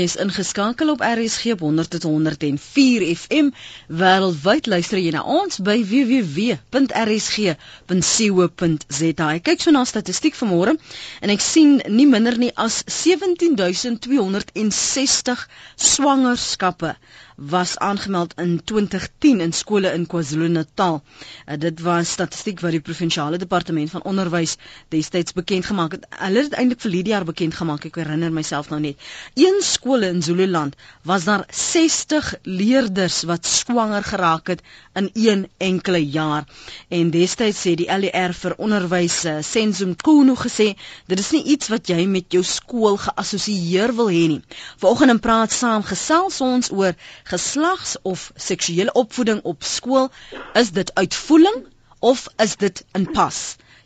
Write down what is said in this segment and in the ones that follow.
Jy's ingeskakel op RSG 100.104 FM. Wêreldwyd luister jy na ons by www.rsg.co.za. Ek kyk so na statistiek vanmôre en ek sien nie minder nie as 17260 swangerskappe was aangemeld in 2010 in skole in KwaZulu-Natal. Uh, dit was statistiek wat die provinsiale departement van onderwys destyds bekend gemaak het. Hulle het dit eintlik vir die jaar bekend gemaak. Ek herinner myself nou net. Een skool in Zululand was daar 60 leerders wat swanger geraak het in een enkele jaar. En destyds sê die LER vir onderwys uh, Senzum Kuno gesê, dit is nie iets wat jy met jou skool geassosieer wil hê nie. Vanoggend in praat saam gesels ons oor geslags of seksuele opvoeding op skool, is dit uitvoering of is dit in pas?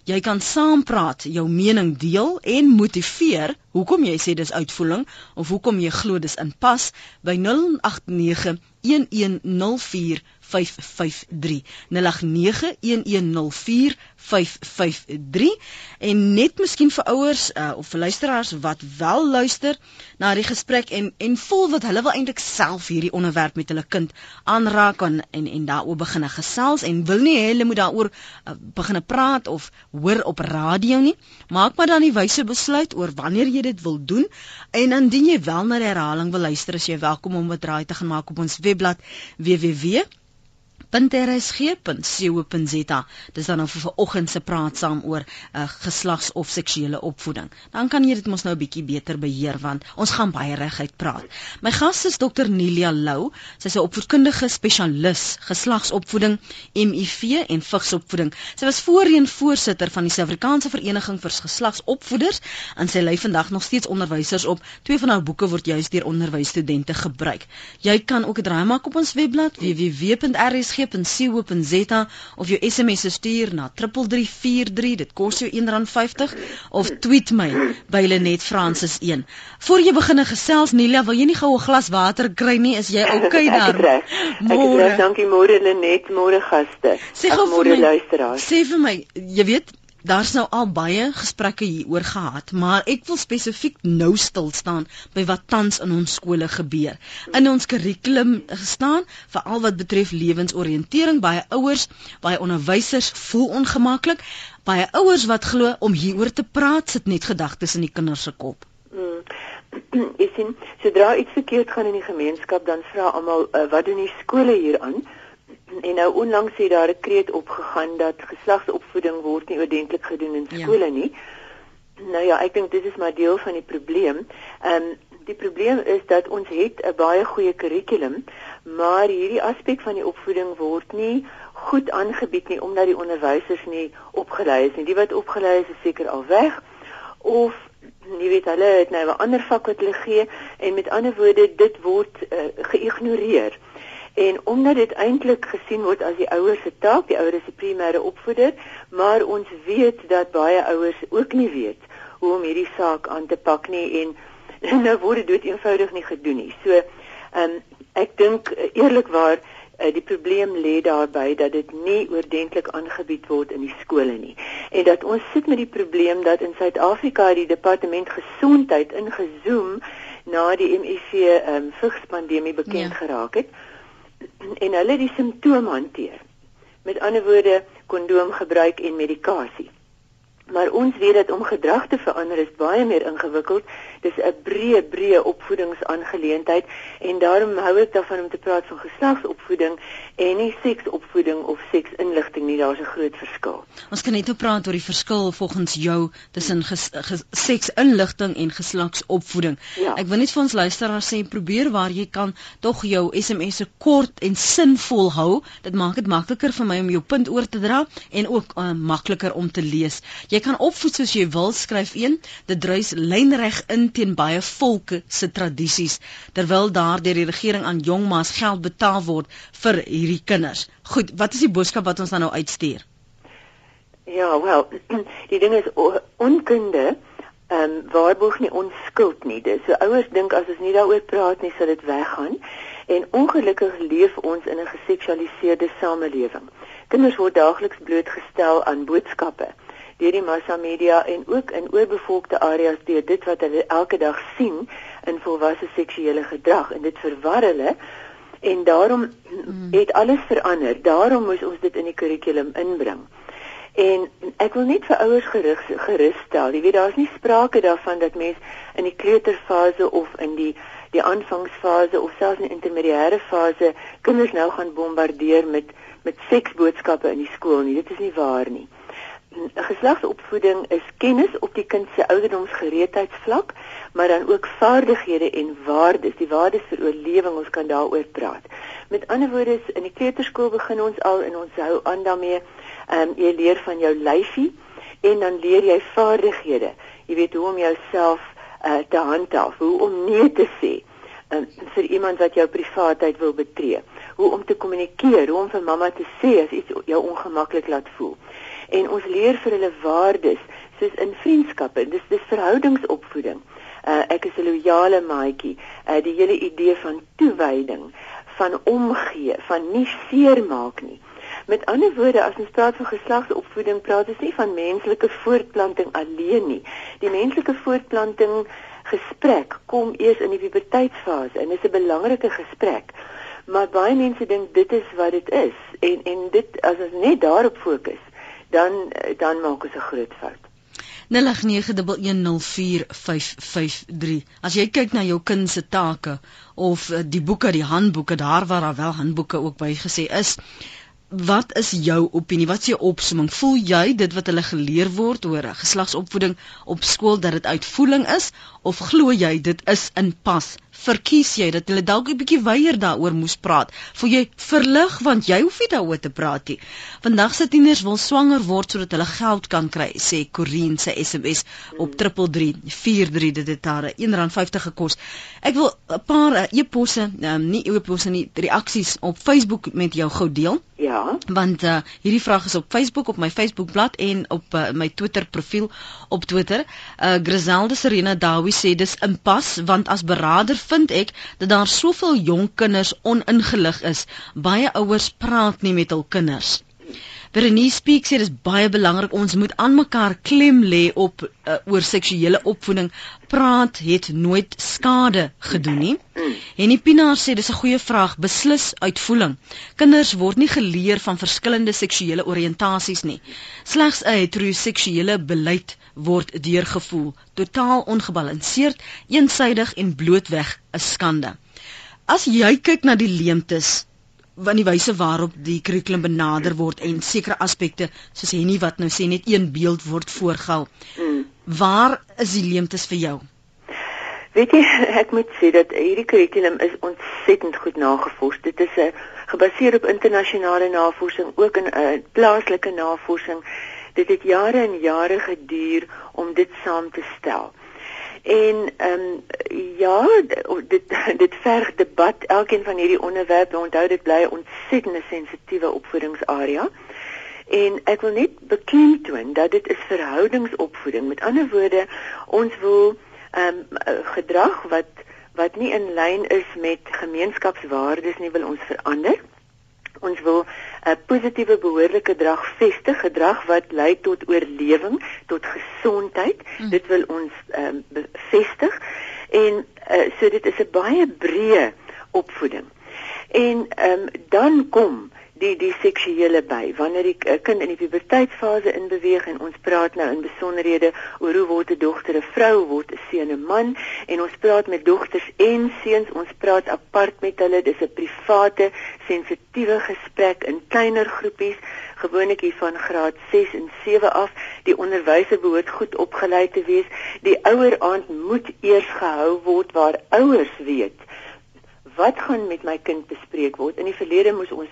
Jy kan saampraat, jou mening deel en motiveer hoekom jy sê dis uitvoering of hoekom jy glo dis in pas by 089 1104 553 0891104553 en net miskien vir ouers uh, of vir luisteraars wat wel luister na die gesprek en en voel wat hulle wil eintlik self hierdie onderwerp met hulle kind aanraak en en, en daaroor begine gesels en wil nie hulle moet daaroor uh, begine praat of hoor op radio nie. Maak maar dan die wyse besluit oor wanneer jy dit wil doen en indien jy wel na die herhaling wil luister as jy welkom om 'n draai te gaan maak op ons webblad www www.rsg.co.za. Dis dan vir vanoggend se praat saam oor uh, geslags of seksuele opvoeding. Dan kan jy dit mos nou 'n bietjie beter beheer want ons gaan baie reguit praat. My gas is Dr Nelia Lou. Sy's 'n opvoedkundige spesialis geslagsopvoeding, HIV en vigsopvoeding. Sy was voorheen voorsitter van die Suid-Afrikaanse Vereniging vir Geslagsopvoeders en sy lei vandag nog steeds onderwysers op. Twee van haar boeke word juis deur onderwysstudente gebruik. Jy kan ook 'n draai maak op ons webblad www.rsg rsg.co.za of jou SMS stuur na 3343 dit kos jou R1.50 of tweet my by Lenet Francis 1 voor jy begin gesels Nelia wil jy nie gou 'n glas water kry nie? Is jy okay daar môre. dankie môre Lenet. Môre gaste. Sê gou vir my luisteraars. sê vir my jy weet Daar's nou al baie gesprekke hieroor gehad, maar ek wil spesifiek nou stil staan by wat tans in ons skole gebeur. In ons kurrikulum gestaan, veral wat betref lewensoriëntering, baie ouers, baie onderwysers voel ongemaklik, baie ouers wat glo om hieroor te praat sit net gedagtes in die kinders se kop. Hmm. Ek sien, sodra iets verkeerd gaan in die gemeenskap, dan vra almal uh, wat doen die skole hieraan? En nou onlangs het daar 'n kreet opgegaan dat geslagsopvoeding word nie oordentlik gedoen in ja. skole ja. nie. Nou ja, ek dink dit is maar deel van die probleem. Ehm um, die probleem is dat ons het 'n baie goeie kurrikulum, maar hierdie aspek van die opvoeding word nie goed aangebied nie omdat die onderwysers nie opgelei is nie. Die wat opgelei is, is seker al weg of jy weet hulle het nou 'n ander vak wat hulle gee en met ander woorde dit word uh, geïgnoreer. En omdat dit eintlik gesien word as die ouers se taak, die ouers is die primêre opvoeder, maar ons weet dat baie ouers ook nie weet hoe om hierdie saak aan te pak nie en nou word dit eenvoudig nie gedoen nie. So, ehm um, ek dink eerlikwaar uh, die probleem lê daarby dat dit nie oordentlik aangebied word in die skole nie. En dat ons sit met die probleem dat in Suid-Afrika die departement gesondheid ingezoom na die HIV ehm um, vigspandemie bekend ja. geraak het en hulle die simptome hanteer. Met ander woorde, kondoom gebruik en medikasie. Maar ons weet dat om gedrag te verander is baie meer ingewikkeld. Dis 'n breë breë opvoedingsaangeleentheid en daarom hou ek daarvan om te praat van geslagsopvoeding en nie seksopvoeding of seksinligting nie. Daar's 'n groot verskil. Ons kan net nou praat oor die verskil volgens jou tussen seksinligting en geslagsopvoeding. Ja. Ek wil net vir ons luisteraars sê probeer waar jy kan tog jou SMS'e kort en sinvol hou. Dit maak dit makliker vir my om jou punt oor te dra en ook uh, makliker om te lees. Jy kan opvoed soos jy wil, skryf een. Dit druis lynreg in teen baie volke se tradisies terwyl daar deur die regering aan jong ma's geld betaal word vir hierdie kinders. Goed, wat is die boodskap wat ons dan nou uitstuur? Ja, wel, die ding is onkunde ehm um, waarborg nie onskuld nie. Dis so ouers dink as ons nie daaroor praat nie, sal dit weggaan. En ongelukkig leef ons in 'n geseksualiseerde samelewing. Kinders word daagliks blootgestel aan boodskappe deur die massa media en ook in oorbevolkte areas deur dit wat hulle elke dag sien in volwasse seksuele gedrag en dit verwar hulle en daarom mm. het alles verander. Daarom moes ons dit in die kurrikulum inbring. En ek wil net vir ouers gerig gerus stel. Jy weet daar's nie sprake daarvan dat mens in die kleuterfase of in die die aanvangsfase of selfs in die intermediêre fase kinders nou gaan bombardeer met met seksboodskappe in die skool nie. Dit is nie waar nie. Geslagsopvoeding is kennis op die kind se ouderdomsgereedheidsvlak, maar dan ook vaardighede en waardes. Die waardes vir oorlewing, ons kan daaroor praat. Met ander woorde, in die kleuterskool begin ons al en ons hou aan daarmee Ehm um, jy leer van jou lyfie en dan leer jy vaardighede. Jy weet hoe om jouself uh, te handhaaf, hoe om nee te sê um, vir iemand wat jou privaatheid wil betree. Hoe om te kommunikeer, hoe om vir mamma te sê as iets jou ongemaklik laat voel. En ons leer vir hulle waardes soos in vriendskappe. Dis dis verhoudingsopvoeding. Uh, ek is 'n loyale maatjie. Uh, die hele idee van toewyding, van omgee, van nie seermaak nie. Met ander woorde, as ons praat van geslagsopvoeding, praat ons nie van menslike voortplanting alleen nie. Die menslike voortplanting gesprek kom eers in die puberteitsfase en is 'n belangrike gesprek. Maar baie mense dink dit is wat dit is en en dit as ons net daarop fokus, dan dan maak ons 'n groot fout. 0891104553. As jy kyk na jou kind se take of eh, die boeke, die handboeke daar waar daar wel handboeke ook bygesê is, wat is jou opinie? Wat is jou opsomming? Voel jy dit wat hulle geleer word oor geslagsopvoeding op skool dat dit uitvoering is of glo jy dit is in pas verkies jy dat hulle dalk 'n bietjie weier daaroor moes praat? Voel jy verlig want jy hoef nie daaroor te praat nie. Vandag se tieners wil swanger word sodat hulle geld kan kry, sê Corinne se SMS op 3343 dit het haar R1.50 gekos. Ek wil 'n paar uh, e-posse, um, nie e-posse nie, reaksies op Facebook met jou gou deel. Ja. Want uh, hierdie vraag is op Facebook op my Facebookblad en op uh, my Twitter profiel op Twitter. Uh, Griselda Serena Dawie sê dis impas want as beraader vind ek dat daar soveel jong kinders oningelig is. Baie ouers praat nie met hul kinders. Berenice speak sê dis baie belangrik ons moet aan mekaar klem lê op uh, oor seksuele opvoeding. Praat het nooit skade gedoen nie. En die Pinaar sê dis 'n goeie vraag, beslis uitvoeling. Kinders word nie geleer van verskillende seksuele oriëntasies nie. Slegs 'n heteroseksuele beleid word deurgevoer, totaal ongebalanseerd, eensaidig en blootweg 'n skande. As jy kyk na die leemtes van die wyse waarop die kurrikulum benader word en sekere aspekte soos Henny wat nou sê net een beeld word voorgehou. Mm. Waar is die leemtes vir jou? Weet jy, ek moet sê dat hierdie kurrikulum is ontsettend goed nagevors. Dit is 'n eh, gebaseer op internasionale navorsing, ook in 'n uh, eh, plaaslike navorsing dit het jare en jare geduur om dit saam te stel. En ehm um, ja, dit dit verg debat. Elkeen van hierdie onderwerpe, onthou dit bly 'n ontsettende sensitiewe opvoedingsarea. En ek wil net beklemtoon dat dit is verhoudingsopvoeding. Met ander woorde, ons wil ehm um, gedrag wat wat nie in lyn is met gemeenskapswaardes nie wil ons verander ons wil 'n positiewe behoorlike gedrag vestig, gedrag wat lei tot oorlewing, tot gesondheid. Mm. Dit wil ons um, bevestig. En uh, so dit is 'n baie breë opvoeding. En um, dan kom die die seksuele by. Wanneer die uh, kind in die puberteitsfase inbeweeg en ons praat nou in besonderhede oor hoe word 'n dogter 'n vrou word 'n seun 'n man en ons praat met dogters en seuns ons praat apart met hulle dis 'n private sensitiewe gesprek in kleiner groepies gewoonlik hier van graad 6 en 7 af. Die onderwyser behoort goed opgelei te wees. Die ouer aand moet eers gehou word waar ouers weet wat gaan met my kind bespreek word. In die verlede moes ons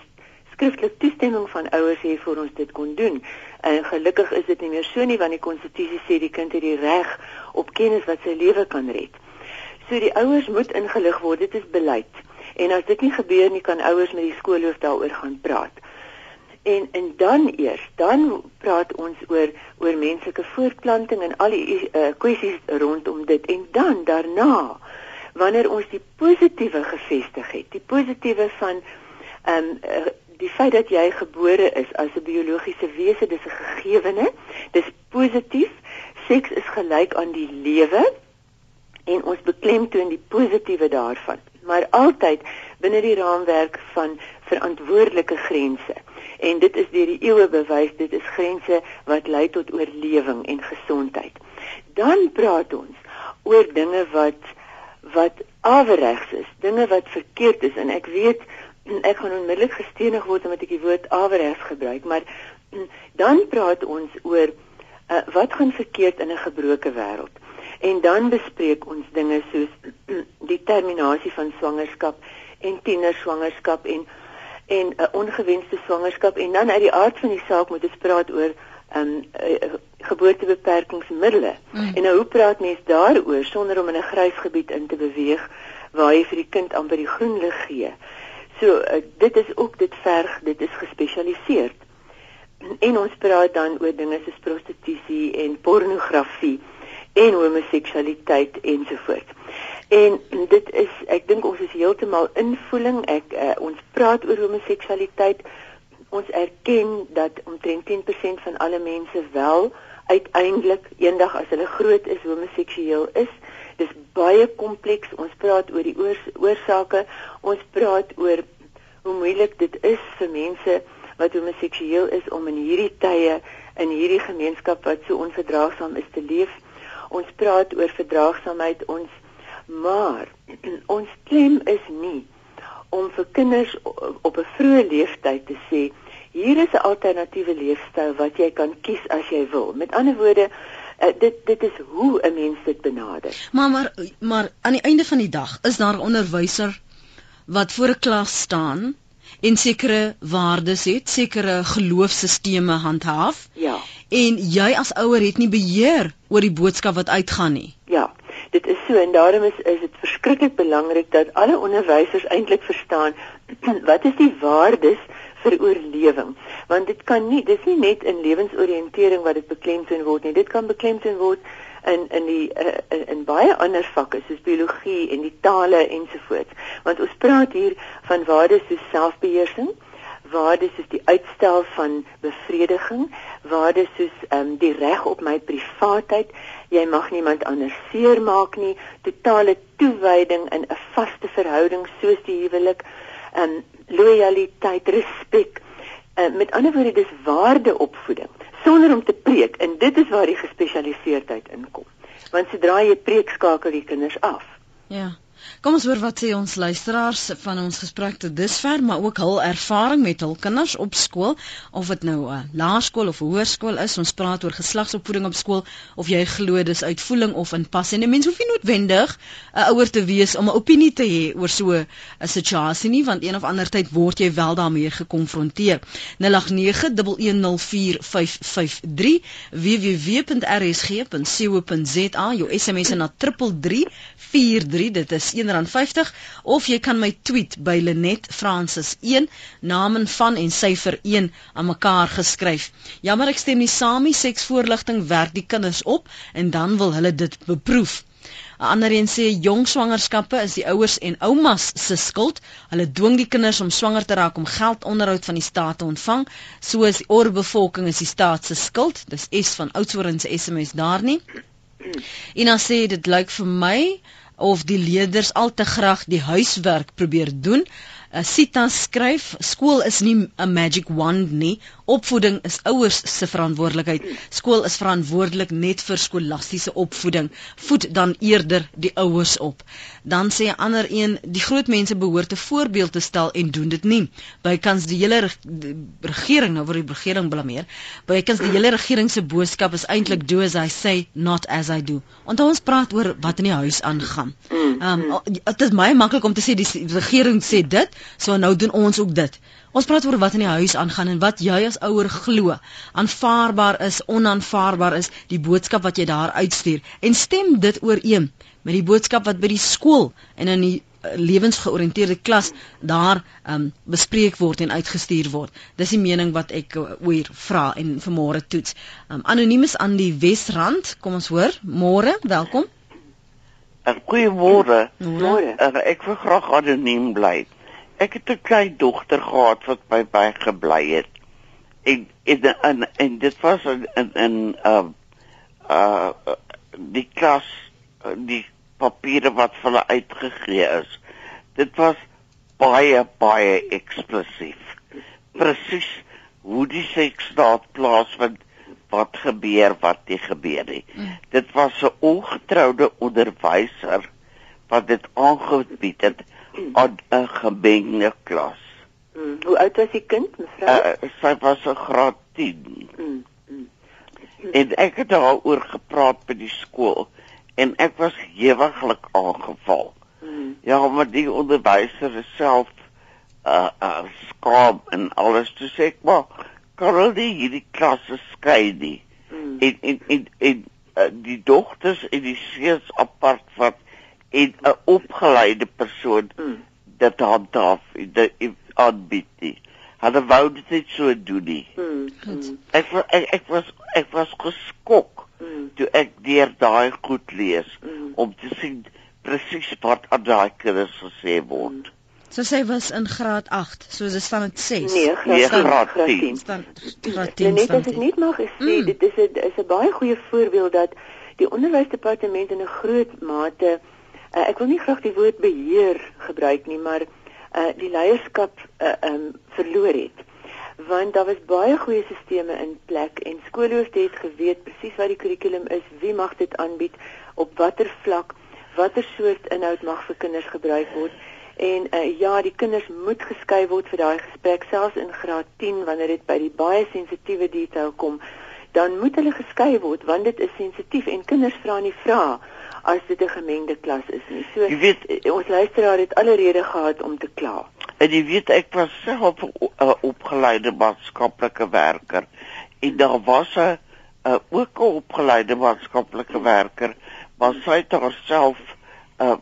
skriftelike toestemming van ouers hê voor ons dit kon doen. En gelukkig is dit nie meer so nie want die konstitusie sê die kind het die reg op kennis wat sy lewe kan red. So die ouers moet ingelig word. Dit is beleid. En as dit nie gebeur nie kan ouers met die skoolhoof daaroor gaan praat. En en dan eers, dan praat ons oor oor menslike voortplanting en al die uh, kwessies rondom dit en dan daarna wanneer ons die positiewe gevestig het, die positiewe van ehm um, uh, die feit dat jy gebore is as 'n biologiese wese, dis 'n gegewene. Dis positief. Seks is gelyk aan die lewe. en ons beklemtoon die positiewe daarvan, maar altyd binne die raamwerk van verantwoordelike grense. En dit is deur die eeue bewys, dit is grense wat lei tot oorlewing en gesondheid. Dan praat ons oor dinge wat wat averegs is, dinge wat verkeerd is en ek weet ek gaan onmiddellik gestenig word omdat ek die woord averegs gebruik, maar dan praat ons oor uh, wat gaan verkeerd in 'n gebroke wêreld. En dan bespreek ons dinge soos die terminasie van swangerskap en tienerswangerskap en en 'n uh, ongewenste swangerskap en dan uit die aard van die saak moet ons praat oor ehm um, uh, geboortebeperkingsmiddels. Mm. En nou hoe praat mens daaroor sonder om in 'n grys gebied in te beweeg waar jy vir die kind amper die groen lig gee? So uh, dit is ook dit verg, dit is gespesialiseer. En ons praat dan oor dinge soos prostitusie en pornografie en homoseksualiteit ensovoorts. En dit is ek dink ons is heeltemal invoeling. Ek uh, ons praat oor homoseksualiteit. Ons erken dat omtrent 10% van alle mense wel uiteindelik eendag as hulle groot is homoseksueel is. Dis baie kompleks. Ons praat oor die oors oorsake. Ons praat oor hoe moeilik dit is vir mense wat homoseksueel is om in hierdie tye in hierdie gemeenskap wat so onverdraagsaam is te leef. Ons praat oor verdraagsaamheid ons maar ons klem is nie om vir kinders op 'n vroeë leeftyd te sê hier is 'n alternatiewe leefstyl wat jy kan kies as jy wil. Met ander woorde, uh, dit dit is hoe 'n mens dit benader. Maar maar maar aan die einde van die dag is daar 'n onderwyser wat voor 'n klas staan en sekere waardes het, sekere geloofsstelsels handhaaf. Ja. En jy as ouer het nie beheer oor die boodskap wat uitgaan nie. Ja. Dit is so en daarom is is dit verskriklik belangrik dat alle onderwysers eintlik verstaan wat is die waardes vir oorlewing want dit kan nie dis nie net in lewensoriëntering wat dit beklemtoon word nie dit kan beklemtoon word in in die uh, in baie ander vakke soos biologie en die tale ensovoorts want ons praat hier van waardes soos selfbeheersing waardes soos die uitstel van bevrediging waardes soos um, die reg op my privaatheid. Jy mag niemand anders seermaak nie. Totale toewyding in 'n vaste verhouding soos die huwelik. Um, loyaliteit, respek. Uh, met ander woorde dis waardeopvoeding sonder om te preek en dit is waar die gespesialiseerdheid inkom. Want sodra jy preek skakel die kinders af. Ja. Kom ons hoor wat sê ons luisteraars van ons gesprek tot dusver, maar ook hul ervaring met hul kinders op skool, of dit nou 'n laerskool of 'n hoërskool is. Ons praat oor geslagsopvoeding op skool of jy glo dis uitvoering of inpas. En 'n mens hoef nie noodwendig 'n ouer te wees om 'n opinie te hê oor so 'n situasie nie, want een of ander tyd word jy wel daarmee gekonfronteer. 0891104553 www.rsg.co.za jou SMS na 3343 dit is R1.50 of jy kan my tweet by Lenet Francis 1 naam en van en syfer 1 aan mekaar geskryf. Jammer ek stem nie saam nie, seksvoorligting werk die kinders op en dan wil hulle dit beproef. 'n Ander een sê jong swangerskappe is die ouers en oumas se skuld. Hulle dwing die kinders om swanger te raak om geld onderhoud van die staat te ontvang. Soos die oorbevolking is die staat se skuld. Dis S van Oudtshoorn se SMS daar nie. Dan sê dit lyk vir my of die leerders al te graag die huiswerk probeer doen. Uh, Sita skryf skool is nie 'n magic wand nie Opvoeding is ouers se verantwoordelikheid. Skool is verantwoordelik net vir skolastiese opvoeding. Voed dan eerder die ouers op. Dan sê 'n ander een, die groot mense behoort 'n voorbeeld te stel en doen dit nie. Bykans die hele regering, nou word die regering blameer. Bykans die hele regering se boodskap is eintlik do as I say, not as I do. Want ons praat oor wat in die huis aangaan. Ehm um, dit is baie maklik om te sê die regering sê dit, so nou doen ons ook dit. Ons praat oor wat in die huis aangaan en wat jy as ouer glo aanvaarbaar is, onaanvaarbaar is, die boodskap wat jy daar uitstuur en stem dit ooreen met die boodskap wat by die skool en in die eh, lewensgeoriënteerde klas daar um, bespreek word en uitgestuur word. Dis die mening wat ek uh, oor vra en vanmôre toets. Um, Anoniem is aan die Wesrand. Kom ons hoor. Môre, welkom. Goeiemôre. Môre. Ek wil graag anoniem bly ek het 'n klein dogter gehad wat by my gebly het. En en en, en dit was in in in uh uh die klas die papiere wat vir hulle uitgegee is. Dit was baie baie eksplosief. Presies hoe die seksdaad plaasvind, wat gebeur, wat nie gebeur nie. Mm. Dit was 'n ongetroude onderwyser wat dit aangebied het aan 'n gemengde klas. Mm. Hoe oud was die kind, mevrou? Uh, sy was 'n graad 10. Mm. Mm. En ek het daaroor gepraat by die skool en ek was hewiglik aangeval. Mm. Ja, maar die onderwyser self uh, uh skaam en alles te sê, maar kan hulle hierdie klasse skei nie. Mm. En en en, en uh, die dogters en die seuns apart wat en 'n opgeleide persoon mm. dat handhaaf dit aanbied nie. Hulle wou dit net so doen nie. Mm. Mm. Ek, ek ek was ek was geskok mm. toe ek deur daai goed lees mm. om te sien presies wat aan daai kinders gesê word. Mm. So sy was in graad 8, so dit staan dit 6. Nee, graad, nee, graad 10. Staan graad 10. Net as ek net mag sê, mm. dit is 'n is 'n baie goeie voorbeeld dat die onderwysdepartement in 'n groot mate uh, ek wil nie graag die woord beheer gebruik nie, maar uh, die leierskap uh, um verloor het. Want daar was baie goeie sisteme in plek en skoolhoofde het geweet presies wat die kurrikulum is, wie mag dit aanbied, op watter vlak, watter soort inhoud mag vir kinders gebruik word En uh, ja, die kinders moet geskei word vir daai gesprek selfs in graad 10 wanneer dit by die baie sensitiewe detail kom, dan moet hulle geskei word want dit is sensitief en kinders vra nie vra as dit 'n gemengde klas is nie. So jy weet eh, ons luisteraar het alle rede gehad om te kla. En jy weet ek was self 'n uh, opgeleide maatskaplike werker en daar was 'n uh, ook 'n opgeleide maatskaplike werker maar sy het haarself uh,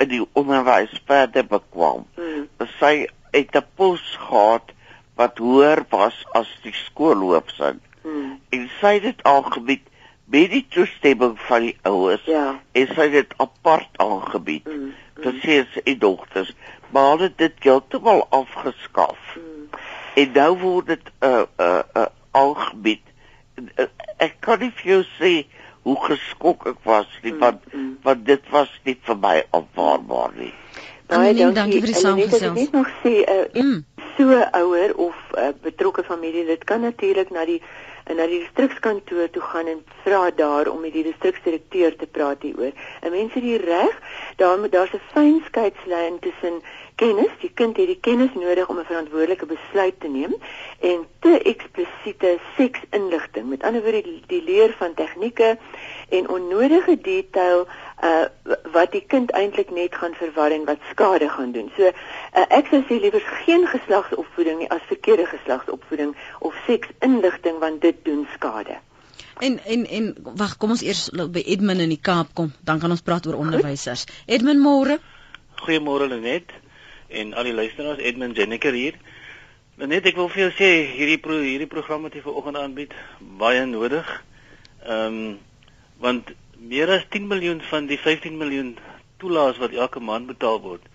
in die onderwys verder bekwam. Mm. Sy het 'n pos gehad wat hoër was as die skoolhoofsin. Mm. En sy het dit aangebied met die toestemming van die ouers. Ja. En sy het dit apart aangebied mm. mm. vir sy dogters, maar hulle het dit heeltemal afgeskaf. Mm. En nou word dit 'n uh, 'n uh, uh, aangebied. Uh, ek kan nie vir jou sê hoe geskok ek was nie, mm, want mm, mm. want dit was nie vir my aanvaarbaar nie. Baie dankie, dankie vir die saamgesels. Ek net nog sê uh, mm. so ouer of uh, betrokke familie, dit kan natuurlik na die en na die distrikskantoor toe gaan en vra daar om met die distriksdirekteur te praat hieroor. En mense het die reg, daar moet daar's 'n fyn skeidslyn tussen kennis, die kind het die kennis nodig om 'n verantwoordelike besluit te neem en te eksplisiete seksinligting. Met ander woorde die, die leer van tegnieke en onnodige detail uh wat die kind eintlik net gaan verwar en wat skade gaan doen. So uh, ek sou sê liewer geen geslagsopvoeding nie as verkeerde geslagsopvoeding of seksinligting want dit doen skade. En en en wag, kom ons eers by Edmund in die Kaap kom, dan kan ons praat oor onderwysers. Edmund môre. Goeiemôre Lenet en al die luisteraars Edmund Jenniker hier. Net ek wil vir jou sê hierdie pro, hierdie program wat jy vanoggend aanbied baie nodig. Ehm um, want meer as 10 miljoen van die 15 miljoen toelaas wat elke maand betaal word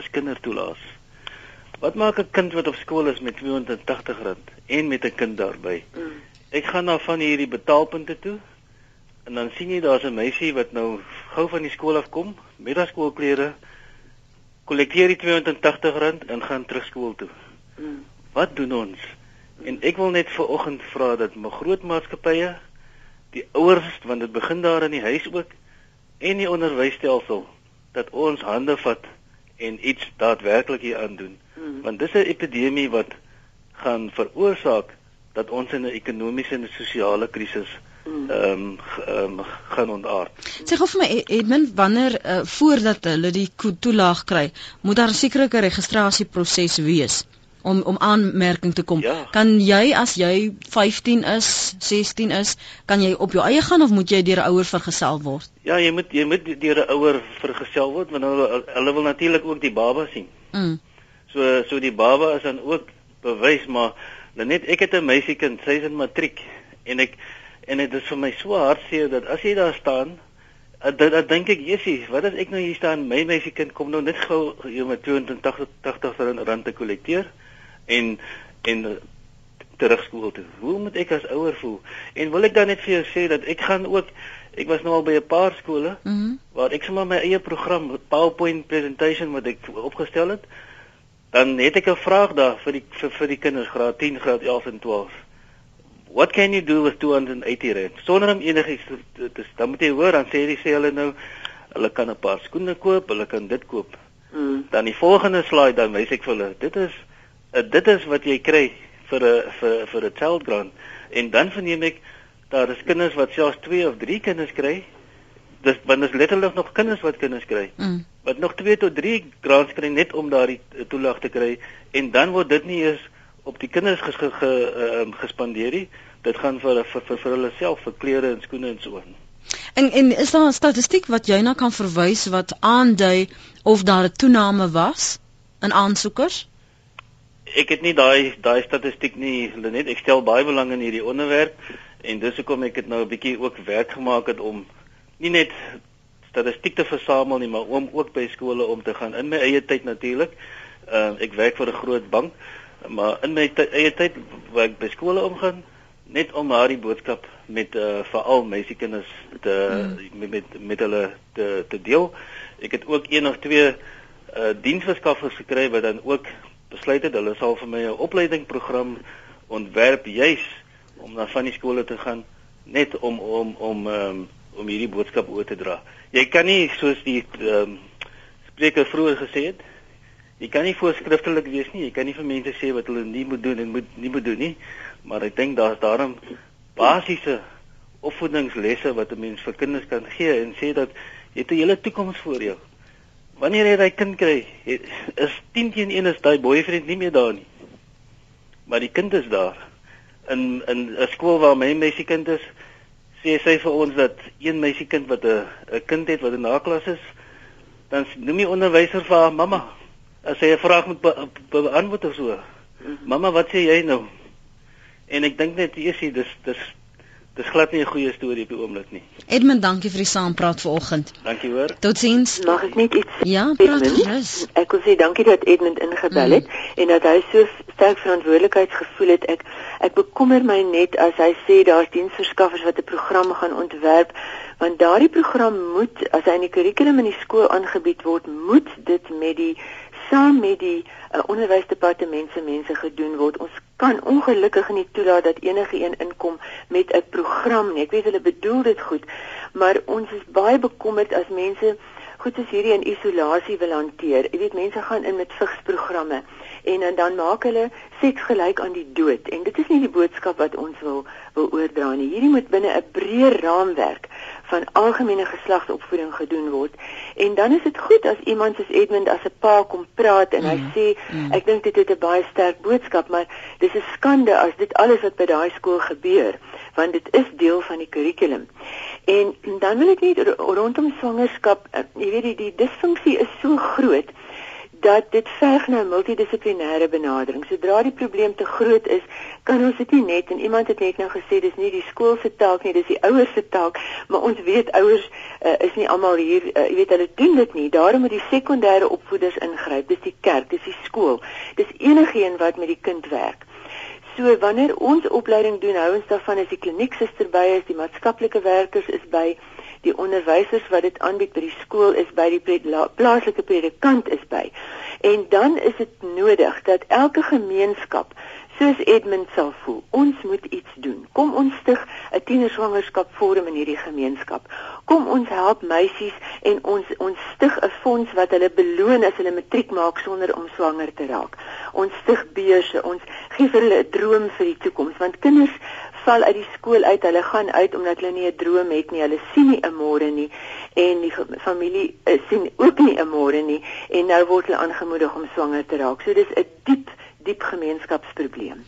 is kindertoelaas. Wat maak 'n kind wat op skool is met R280 en met 'n kind daarby? Mm. Ek gaan na van hierdie betaalpunte toe en dan sien jy daar's 'n meisie wat nou gou van die skool af kom met haar skoolklere kollekteer die R280 en gaan terug skool toe. Mm. Wat doen ons? En ek wil net vir oggend vra dat my groot maatskappye, die ouers want dit begin daar in die huis ook en die onderwysstelsel dat ons hande vat en iets daadwerklik hier aan doen. Mm. Want dis 'n epidemie wat gaan veroorsaak dat ons in 'n ekonomiese en sosiale krisis ehm um, um, gaan ontaard. Sê gou vir my Edmund, wanneer uh, voordat hulle die toelaag kry, moet daar 'n sekerige registrasieproses wees om om aanmerking te kom. Ja. Kan jy as jy 15 is, 16 is, kan jy op jou eie gaan of moet jy deur 'n ouer vergesel word? Ja, jy moet jy moet deur 'n ouer vergesel word want hulle hulle wil natuurlik ook die baba sien. Mm. So so die baba is dan ook bewys maar net ek het 'n meisiekind, sy is in matriek en ek en dit is vir my so hartseer dat as jy daar staan dan dink ek Jessie wat as ek nou hier staan my meisiekind kom nou net gou jy met 280 rand te kollekteer en en terug skool toe hoe moet ek as ouer voel en wil ek dan net vir jou sê dat ek gaan ook ek was nou al by 'n paar skole. Mm waar ek sommer my eie program PowerPoint presentation wat ek opgestel het, dan het ek 'n vraag daar vir die vir, vir die kinders graad 10, graad 11 en 12. What can you do with 280 rand? Sonder om enigiets te, te, te dan moet jy hoor dan sê die sê hulle nou hulle kan 'n paar skoene koop, hulle kan dit koop. Mm. Dan die volgende slide dan wys ek vir hulle, dit is uh, dit is wat jy kry vir 'n vir vir 'n child grant. En dan verneem ek daar is kinders wat selfs 2 of 3 kinders kry. Dis want dit is letterlik nog kinders wat kinders kry. Mm. Wat nog 2 tot 3 grants kry net om daardie eh, toelaag te kry en dan word dit nie eens op die kinders ges, ge, ge, uh, gespandeer nie. Dit gaan vir vir vir, vir hulle self vir klere en skoene en so aan. En en is daar 'n statistiek wat jy na kan verwys wat aandui of daar 'n toename was in aansoekers? Ek het nie daai daai statistiek nie, Lenet. Ek stel baie belang in hierdie onderwerp en dis hoekom ek dit nou 'n bietjie ook werk gemaak het om nie net statistiek te versamel nie, maar om ook by skole om te gaan in my eie tyd natuurlik. Uh, ek werk vir 'n groot bank, maar in my ty- eie tyd waar ek by skole omgaan net om daardie boodskap met uh, veral meisiekinders te mm. met, met met hulle te te deel. Ek het ook een of twee uh diensverskaffers gekry wat dan ook besluit het hulle sal vir my 'n opleidingsprogram ontwerp juis om na van die skole te gaan net om om om um, om hierdie boodskap oor te dra. Jy kan nie soos die ehm um, spreker vroeër gesê het, jy kan nie voorskriftelik wees nie. Jy kan nie vir mense sê wat hulle nie moet doen en moet nie moet doen nie. Maar ek dink daar's daarom basiese opvoedingslesse wat 'n mens vir kinders kan gee en sê dat jy het 'n hele toekoms voor jou. Wanneer jy daai kind kry, het- is 10 teen 1 is daai boyfriend nie meer daar nie. Maar die kind is daar. In in 'n skool waar my meisiekind is, sê sy vir ons dat een meisiekind wat 'n 'n kind het wat in haar klas is, dan noem die onderwyser vir haar mamma. As sy 'n vraag moet be, be, beantwoord of so. Mamma, wat sê jy nou? En ek dink net eers dis dis dis glad nie 'n goeie storie op die oomblik nie. Edmund, dankie vir die saampraat vanoggend. Dankie hoor. Totsiens. Mag ek net iets? Ja, praat gerus. Ek wil sê dankie dat Edmund ingebel het en dat hy so sterk verantwoordelikheidsgevoel het. Ek ek bekommer my net as hy sê daar's diensverskaffers wat 'n program gaan ontwerp want daardie program moet as hy in die kurrikulum in die skool aangebied word, moet dit met die saam met die uh, onderwysdepartement se mense gedoen word. Ons kan ongelukkig nie toelaat dat enige een inkom met 'n program nie. Ek weet hulle bedoel dit goed, maar ons is baie bekommerd as mense goed soos hierdie in isolasie wil hanteer. Jy weet mense gaan in met vigsprogramme en, en dan maak hulle seks gelyk aan die dood en dit is nie die boodskap wat ons wil wil oordra nie. Hierdie moet binne 'n breër raamwerk van algemene geslagsopvoeding gedoen word. En dan is dit goed as iemand soos Edmund as 'n pa kom praat en hy sê ek dink dit het 'n baie sterk boodskap, maar dis 'n skande as dit alles wat by daai skool gebeur, want dit is deel van die kurrikulum. En dan wil ek net ro- rondom swangerskap, eh, jy weet die, die disfunksie is so groot dat dit verg na 'n multidissiplinêre benadering. Sodra die probleem te groot is, kan ons dit nie net en iemand het net nou gesê dis nie die skool se taak nie, dis die ouers se taak, maar ons weet ouers uh, is nie almal hier, uh, jy weet hulle doen dit nie. Daarom moet die sekondêre opvoeders ingryp. Dis die kerk, dis die skool. Dis enigiemand wat met die kind werk. So wanneer ons opleiding doen, hou ons daarvan as die klinieksuster by is, die maatskaplike werkers is by, die onderwysers wat dit aanbied by die skool is by, die pre la- plaaslike predikant is by. En dan is dit nodig dat elke gemeenskap soos Edmund sal voel, ons moet iets doen. Kom ons stig 'n tienerswangerskap forum in hierdie gemeenskap. Kom ons help meisies en ons ons stig 'n fonds wat hulle beloon as hulle matriek maak sonder om swanger te raak. Ons stig beurse, ons gee vir hulle 'n droom vir die toekoms want kinders val uit die skool uit, hulle gaan uit omdat hulle nie 'n droom het nie. Hulle sien nie 'n môre nie en die familie uh, sien ook nie 'n môre nie en nou word hulle aangemoedig om swanger te raak. So dis 'n diep diep gemeenskapsprobleem.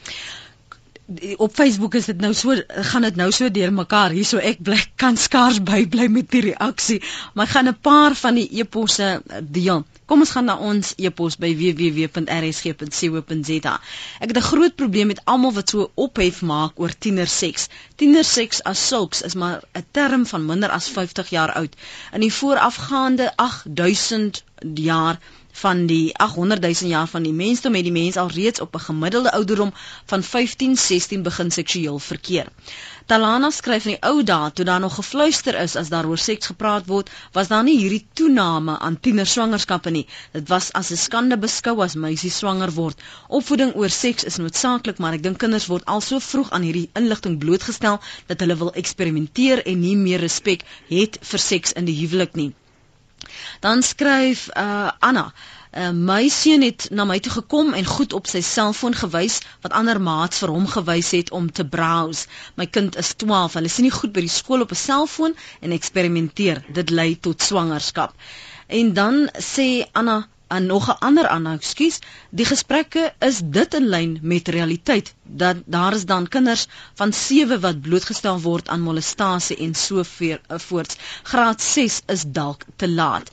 Op Facebook is dit nou so gaan dit nou so deur mekaar hierso ek bly kan skaars bybly met die reaksie maar gaan 'n paar van die eposse eh, deel kom ons gaan na ons epos by www.rsg.co.za ek het 'n groot probleem met almal wat so ophef maak oor tienerseks. Tienerseks as sulks is maar 'n term van minder as 50 jaar oud. In die voorafgaande 8000 jaar van die 800 000 jaar van die mensdom het die mens al reeds op 'n gemiddelde ouderdom van 15, 16 begin seksueel verkeer. Talana skryf in die ou dae toe daar nog gefluister is as daar oor seks gepraat word, was daar nie hierdie toename aan tienerswangerskappe nie. Dit was as 'n skande beskou as meisies swanger word. Opvoeding oor seks is noodsaaklik, maar ek dink kinders word al so vroeg aan hierdie inligting blootgestel dat hulle wil eksperimenteer en nie meer respek het vir seks in die huwelik nie. Dan skryf uh, Anna Uh, my seun het na my toe gekom en goed op sy selfoon gewys wat ander maats vir hom gewys het om te browse. My kind is 12. Hulle sien nie goed by die skool op 'n selfoon en eksperimenteer. Dit lei tot swangerskap. En dan sê Anna en nog 'n ander aan, ekskuus, die gesprekke is dit in lyn met realiteit dat daar is dan kinders van 7 wat blootgestel word aan molestasie en so voorts. Graad 6 is dalk te laat.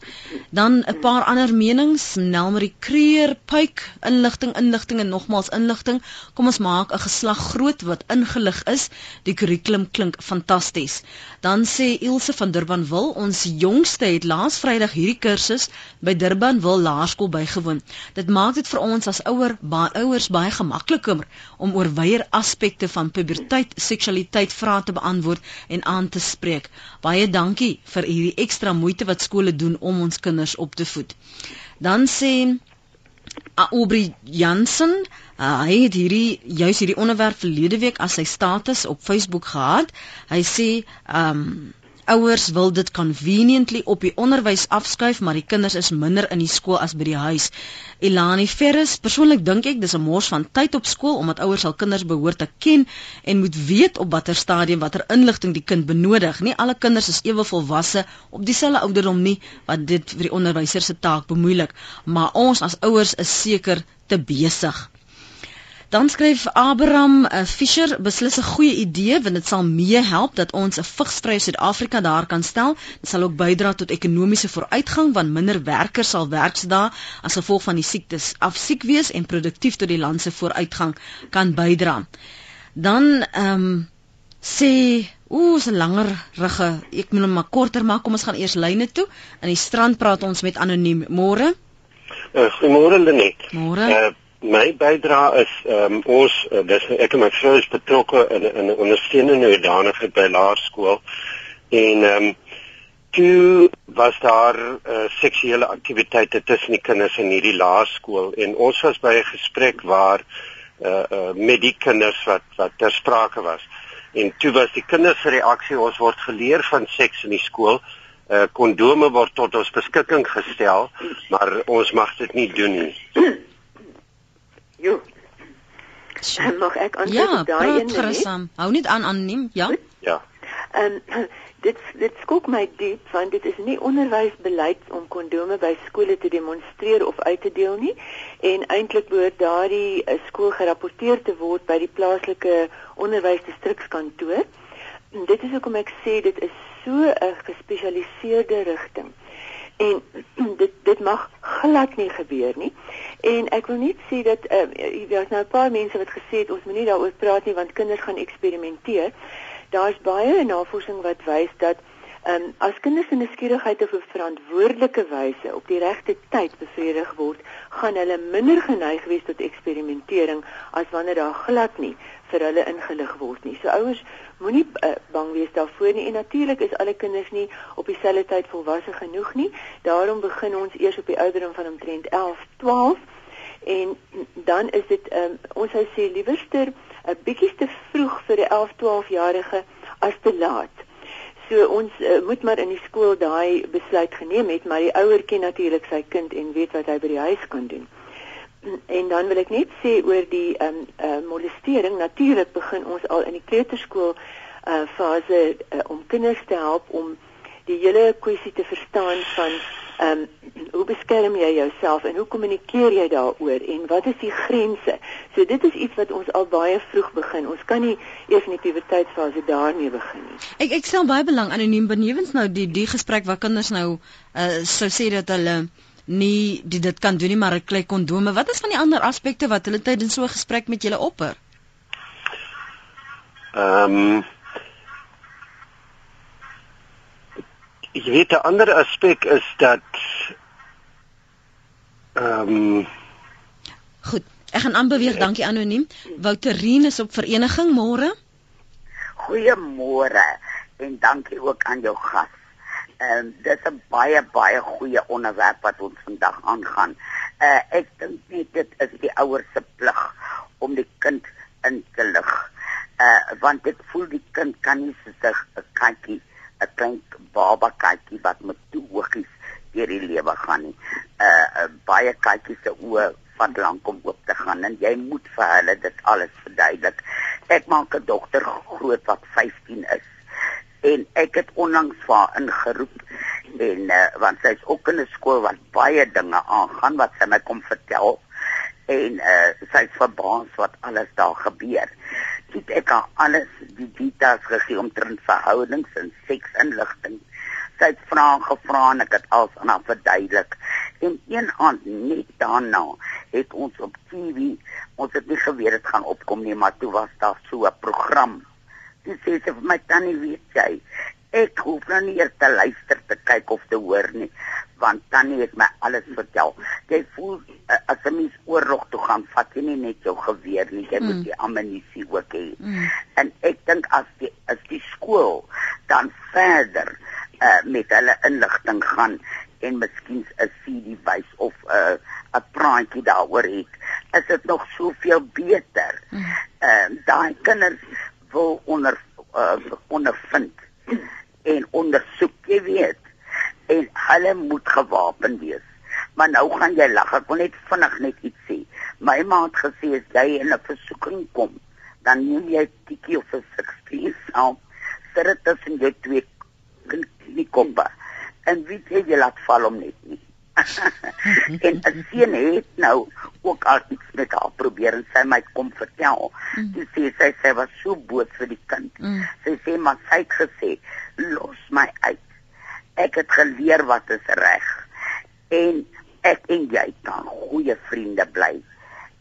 Dan 'n paar ander menings, Nelmarie Kreer, Pyk, inligting, inligting en nogmaals inligting. Kom ons maak 'n geslag groot wat ingelig is. Die kurrikulum klink fantasties. Dan sê Ilse van Durbanville, ons jongste het laas Vrydag hierdie kursus by Durbanville laerskool bygewoon. Dit maak dit vir ons as ouer baie ouers baie gemakliker om oor wyeer aspekte van puberteit, seksualiteit vrae te beantwoord en aan te spreek. Baie dankie vir hierdie ekstra moeite wat skole doen om ons kinders op te voed. Dan sê Aubrey Jansen, uh, hy het hierdie juis hierdie onderwerp verlede week as sy status op Facebook gehad. Hy sê, ehm um, Ouers wil dit conveniently op die onderwys afskuif, maar die kinders is minder in die skool as by die huis. Elani Ferris, persoonlik dink ek dis 'n mors van tyd op skool omdat ouers al kinders behoort te ken en moet weet op watter stadium watter inligting die kind benodig. Nie alle kinders is ewe volwasse op dieselfde ouderdom nie wat dit vir die onderwyser se taak bemoeilik, maar ons as ouers is seker te besig. Dan skryf Abraham uh, Fischer beslis 'n goeie idee want dit sal mee help dat ons 'n vigsvrye Suid-Afrika daar kan stel. Dit sal ook bydra tot ekonomiese vooruitgang want minder werkers sal werksdae as gevolg van die siektes afsiek wees en produktief tot die land se vooruitgang kan bydra. Dan ehm um, sê ooh, is 'n langer rugge. Ek moet hom maar korter maak. Kom ons gaan eers lyne toe. In die strand praat ons met anoniem. Môre. Uh, Goeiemôre Lenet. Môre. Uh, my bydrae is um, ons uh, dis ek en my vrou is betrokke in in ondersteunende hoedanigheid by laerskool en ehm um, toe was daar uh, seksuele aktiwiteite tussen die kinders in hierdie laerskool en ons was by 'n gesprek waar uh, uh, met die kinders wat wat ter sprake was en toe was die kinders se reaksie ons word geleer van seks in die skool uh, kondome word tot ons beskikking gestel maar ons mag dit nie doen nie Jo. En mag ek aan ja, daai een gerusam. Hou net aan anoniem, ja? Goed? Ja. En dit dit skok my diep want dit is nie onderwysbeleid om kondome by skole te demonstreer of uit te deel nie en eintlik behoort daardie uh, skool gerapporteer te word by die plaaslike onderwysdistrikskantoor. Dit is hoekom ek sê dit is so 'n gespesialiseerde rigting en dit dit mag glad nie gebeur nie. En ek wil net sê dat uh, jy weet nou 'n paar mense wat gesê het ons moenie daaroor praat nie want kinders gaan eksperimenteer. Daar's baie navorsing wat wys dat um, as kinders in 'n skierigheid of 'n verantwoordelike wyse op die regte tyd bevredig word, gaan hulle minder geneig wees tot eksperimentering as wanneer daar glad nie vir hulle ingelig word nie. So ouers moenie uh, bang wees daarvoor nie en natuurlik is alle kinders nie op dieselfde tyd volwasse genoeg nie. Daarom begin ons eers op die ouderdom van omtrent 11, 12 en dan is dit um, ons sou sê liewerster 'n uh, bietjie te vroeg vir 'n 11, 12 jarige as te laat. So ons uh, moet maar in die skool daai besluit geneem het, maar die ouer ken natuurlik sy kind en weet wat hy by die huis kan doen en dan wil ek net sê oor die ehm um, uh, molestering. Natuurlik begin ons al in die kleuterskool uh, fase uh, om kinders te help om die hele kwessie te verstaan van ehm um, hoe beskerm jy jouself en hoe kommunikeer jy daaroor en wat is die grense? So dit is iets wat ons al baie vroeg begin. Ons kan nie eers in die puberteitsfase daarmee begin nie. Ek ek stel baie belang anoniem benewens nou die die gesprek waar kinders nou uh, sou sê dat hulle nie die dit kan doen nie maar 'n klei kondome. Wat is van die ander aspekte wat hulle tydens so 'n gesprek met julle opper? Ehm um, Ek weet 'n ander aspek is dat Ehm um, Goed. Ek gaan aanbeweeg, dankie anoniem. Wouterine is op vereniging môre. Goeiemôre en dankie ook aan jou gas. Ehm um, dit is 'n baie baie goeie onderwerp wat ons vandag aangaan. Uh ek dink net dit is die ouers se plig om die kind in te lig. Uh want dit voel die kind kan nie sig 'n katjie, 'n klein baba katjie wat met toe oogies deur die lewe gaan nie. Uh, uh baie katjies se oë van lank om oop te gaan en jy moet vir hulle dit alles verduidelik. Ek maak 'n dogter groot wat 15 is en ek het onlangs vir haar ingeroep en uh, want sy's ook in 'n skool wat baie dinge aangaan wat sy my kom vertel en uh, sy's verbaas wat alles daar gebeur. Dit ek het alles die details gegee omtrent verhoudings en seksinligting. Sy het vrae gevra en ek het alles aan haar verduidelik. En een aand net daarna het ons op TV, ons het nie geweet dit gaan opkom nie, maar toe was daar so 'n program Sy sê vir my tannie weet jy, ek hoef nou nie eers te luister te kyk of te hoor nie, want tannie het my alles vertel. Jy voel uh, as 'n mens oorlog toe gaan, vat jy nie net jou geweer nie, jy mm. moet die ammunisie ook hê. Mm. En ek dink as die as die skool dan verder uh, met hulle inligting gaan en miskien 'n CD wys of 'n uh, 'n praatjie daaroor het, is dit nog soveel beter. Mm. Ehm uh, daai kinders wil onder uh, ondervind en ondersoek, jy weet. En hulle moet gewapen wees. Maar nou gaan jy lag. Ek wil net vinnig net iets sê. My ma het gesê as jy in 'n versoeking kom, dan neem jy 'n tikkie of 'n 16 saam. Sit dit tussen jou twee kniekoppe. En wie sê jy laat val om net nie. en 'n seun het nou ook al iets met haar probeer en sy my kom vertel. Mm. Sy sê sy sê was so boos vir die kind. Mm. Sy sê maar sy het gesê los my uit. Ek het geleer wat is reg. En ek en jy kan goeie vriende bly.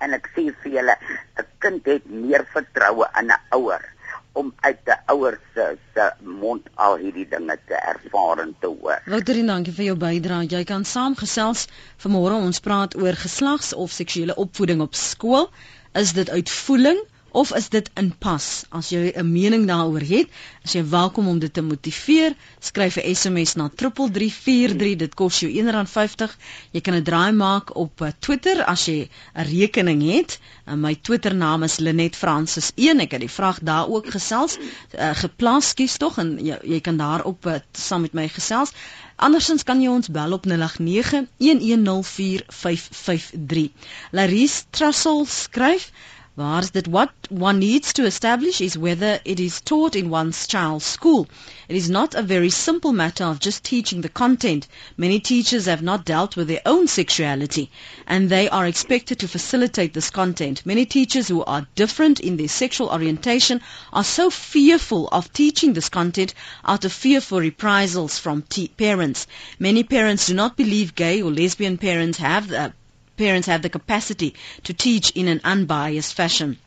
En ek sê vir julle 'n kind het meer vertroue in 'n ouer om uit die ouers se se mond al hierdie dinge te ervaar en te hoor. Wouterin, dankie vir jou bydrae. Jy kan saamgesels vanmôre ons praat oor geslags of seksuele opvoeding op skool. Is dit uitvoeling of is dit in pas? As jy 'n mening daaroor het, as jy welkom om dit te motiveer, skryf 'n SMS na 3343. Dit kos jou R1.50. Jy kan 'n draai maak op eh, Twitter as jy 'n rekening het. En my Twitter naam is Lenet Francis 1. Ek het die vraag daar ook gesels uh, geplaas kies tog en jy, jy kan daarop uh, saam met my gesels. Andersins kan jy ons bel op 0891104553. Laris Trussell skryf Waar that what one needs to establish is whether it is taught in one's child's school. It is not a very simple matter of just teaching the content. Many teachers have not dealt with their own sexuality and they are expected to facilitate this content. Many teachers who are different in their sexual orientation are so fearful of teaching this content out of fear for reprisals from parents. Many parents do not believe gay or lesbian parents have the parents have the capacity to teach in an unbiased fashion.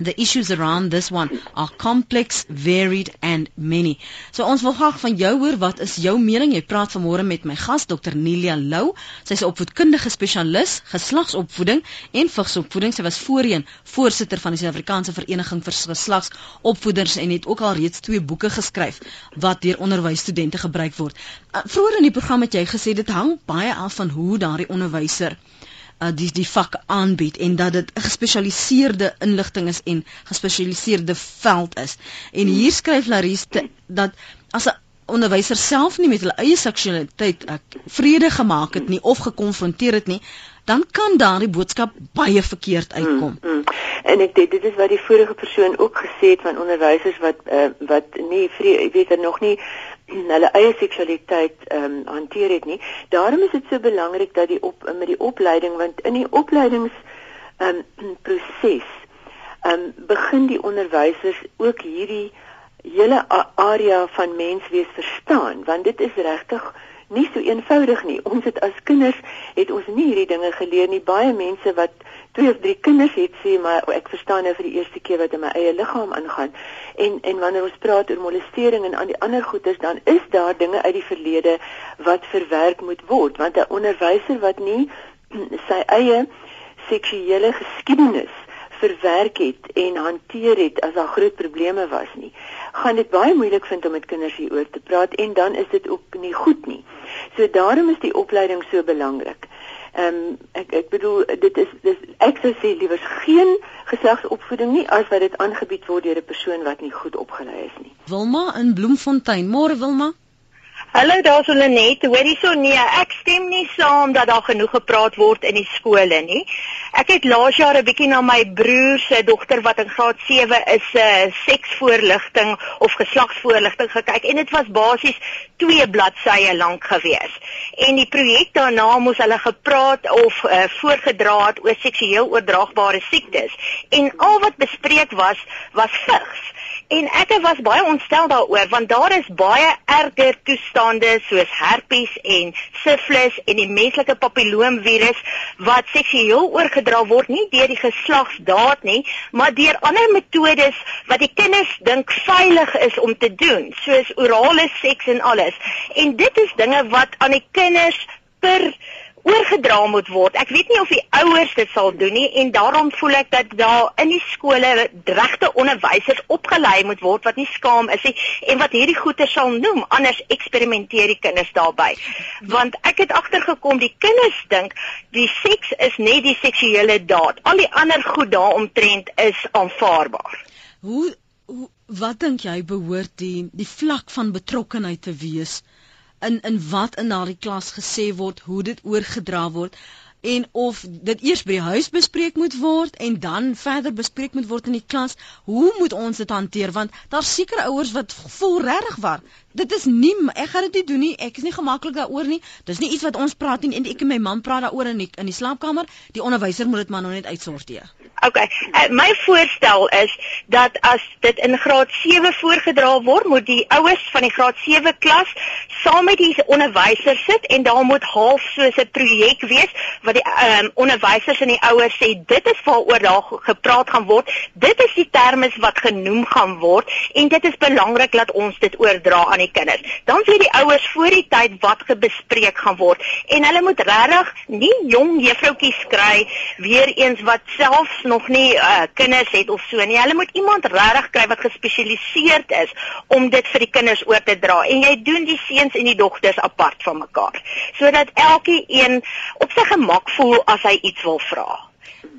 The issues around this one are complex, varied and many. So ons wil graag van jou hoor, wat is jou mening? Jy praat vanmôre met my gas Dr. Nelia Lou. Sy's 'n opvoedkundige spesialis, geslagsopvoeding en vigsopvoeding. Sy was voorheen voorsitter van die Suid-Afrikaanse Vereniging vir Geslagsopvoeders en het ook al reeds twee boeke geskryf wat deur onderwysstudente gebruik word. Uh, vroeger in die program het jy gesê dit hang baie af van hoe daardie onderwyser uh, die die vak aanbied en dat dit gespesialiseerde inligting is en gespesialiseerde veld is. En hier skryf Larise dat as 'n onderwyser self nie met hulle eie seksualiteit uh, vrede gemaak het nie of gekonfronteer het nie, dan kan daardie boodskap baie verkeerd uitkom. Mm, mm. En ek dit dit is wat die vorige persoon ook gesê het van onderwysers wat uh, wat nie vrede, weet er nog nie hulle eie seksualiteit ehm um, hanteer het nie. Daarom is dit so belangrik dat die op met die opleiding want in die opleidings ehm um, proses ehm um, begin die onderwysers ook hierdie hele area van menswees verstaan want dit is regtig nie so eenvoudig nie. Ons het as kinders het ons nie hierdie dinge geleer nie. Baie mense wat twee of drie kinders het sê maar ek verstaan nou vir die eerste keer wat in my eie liggaam aangaan. En en wanneer ons praat oor molestering en aan die ander goedes dan is daar dinge uit die verlede wat verwerk moet word want 'n onderwyser wat nie sy eie seksuele geskiedenis verwerk het en hanteer het as daar groot probleme was nie, gaan dit baie moeilik vind om met kinders hieroor te praat en dan is dit ook nie goed nie. So daarom is die opleiding so belangrik. Ehm um, ek ek bedoel dit is dis ek sou sê liewer geen geslagsopvoeding nie as wat dit aangebied word deur 'n persoon wat nie goed opgelei is nie. Wilma in Bloemfontein, môre Wilma. Hallo, daar's hulle net. Hoorie so nee, ek stem nie saam dat daar genoeg gepraat word in die skole nie. Ek het laas jaar 'n bietjie na my broer se dogter wat in graad 7 is, uh, eh, seksvoorligting of geslagsvoorligting gekyk en dit was basies 2 bladsye lank gewees. En die projek daarna moes hulle gepraat of uh, voorgedra het oor seksueel oordraagbare siektes. En al wat bespreek was, was vigs. En ek was baie ontstel daaroor want daar is baie erger toestande soos herpes en syfilis en die menslike papilloomvirus wat seksueel oorgedra word nie deur die geslagsdaad nie, maar deur ander metodes wat die kinders dink veilig is om te doen, soos orale seks en alles. En dit is dinge wat aan die kinders per oorgedra moet word. Ek weet nie of die ouers dit sal doen nie en daarom voel ek dat daar in die skole regte onderwysers opgelei moet word wat nie skaam is nie en wat hierdie goeie sal noem anders eksperimenteer die kinders daarbey. Want ek het agtergekom die kinders dink die seks is net die seksuele daad. Al die ander goed daaromtrent is aanvaarbaar. Hoe, hoe wat dink jy behoort die die vlak van betrokkenheid te wees? In in wat in daardie klas gesê word, hoe dit oorgedra word en of dit eers by die huis bespreek moet word en dan verder bespreek moet word in die klas. Hoe moet ons dit hanteer want daar's seker ouers wat voel regtig waar. Dit is nie ek gaan dit nie doen nie. Ek is nie gemaklik daaroor nie. Dis nie iets wat ons praat nie en ek en my man praat daaroor in die in die slaapkamer. Die onderwyser moet dit maar nou net uitsorteer. Okay. Uh, my voorstel is dat as dit in graad 7 voorgedra word, moet die ouers van die graad 7 klas saam met die onderwyser sit en daar moet half soos 'n projek wees wat die um, onderwysers en die ouers sê dit is waaroor daar gepraat gaan word. Dit is die terme wat genoem gaan word en dit is belangrik dat ons dit oordra aan die kinders. Dan weet die ouers voor die tyd wat gebespreek gaan word en hulle moet regtig nie jong juffroutjies kry weer eens wat selfs nog nie uh, kinders het of so nie. Hulle moet iemand regtig kry wat gespesialiseerd is om dit vir die kinders oor te dra. En jy doen die seuns en die dogters apart van mekaar sodat elkeen op sy gemak voel as hy iets wil vra.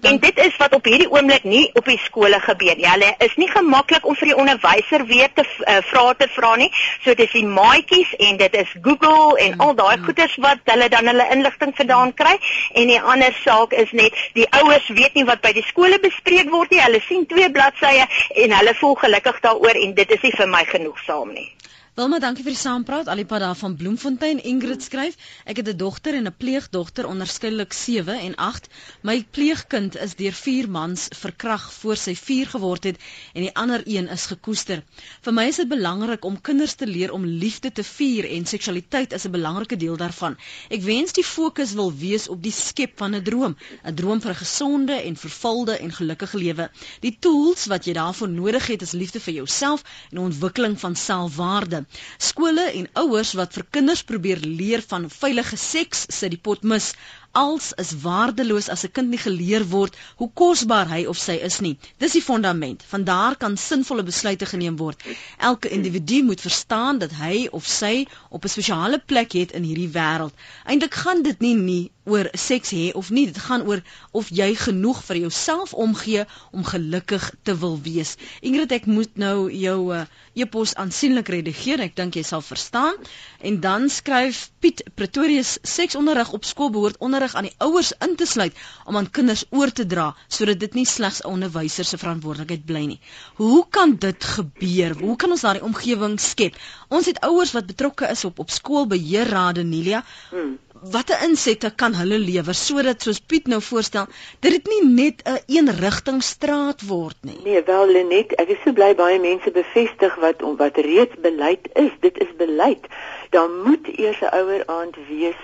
En dit is wat op hierdie oomblik nie op die skole gebeur nie. Hulle is nie gemaklik om vir die onderwyser weer te uh, vra te vra nie. So dit is die maatjies en dit is Google en al daai mm. goeders wat hulle dan hulle inligting vandaan kry. En die ander saak is net die ouers weet nie wat by die skole bespreek word nie. Hulle sien twee bladsye en hulle voel gelukkig daaroor en dit is nie vir my genoegsaam nie. Wilma, dankie vir die saampraat. Alipad daar van Bloemfontein. Ingrid skryf: Ek het 'n dogter en 'n pleegdogter, onderskeidelik 7 en 8. My pleegkind is deur 4 mans verkrag voor sy 4 geword het en die ander een is gekoester. Vir my is dit belangrik om kinders te leer om liefde te vier en seksualiteit is 'n belangrike deel daarvan. Ek wens die fokus wil wees op die skep van 'n droom, 'n droom vir 'n gesonde en vervulde en gelukkige lewe. Die tools wat jy daarvoor nodig het is liefde vir jouself en ontwikkeling van selfwaarde. Skole en ouers wat vir kinders probeer leer van veilige seks, sit die pot mis als is waardeloos as 'n kind nie geleer word hoe kosbaar hy of sy is nie. Dis die fondament. Van daar kan sinvolle besluite geneem word. Elke individu moet verstaan dat hy of sy op 'n spesiale plek het in hierdie wêreld. Eintlik gaan dit nie nie oor seks hê of nie. Dit gaan oor of jy genoeg vir jouself omgee om gelukkig te wil wees. Ingrid, ek moet nou jou uh, e-pos aansienlik redigeer. Ek dink jy sal verstaan. En dan skryf Piet Pretoria seksonderrig op skool behoort onder onderrig aan die ouers in te sluit om aan kinders oor te dra sodat dit nie slegs 'n onderwyser se verantwoordelikheid bly nie. Hoe kan dit gebeur? Hoe kan ons daardie omgewing skep? Ons het ouers wat betrokke is op op skoolbeheerrade Nelia. Hmm. Watter insette kan hulle lewer sodat soos Piet nou voorstel, dit dit nie net 'n een eenrigting straat word nie. Nee, wel Lenet, ek is so bly baie mense bevestig wat wat reeds beleid is. Dit is beleid. Dan moet eers 'n ouer aand wees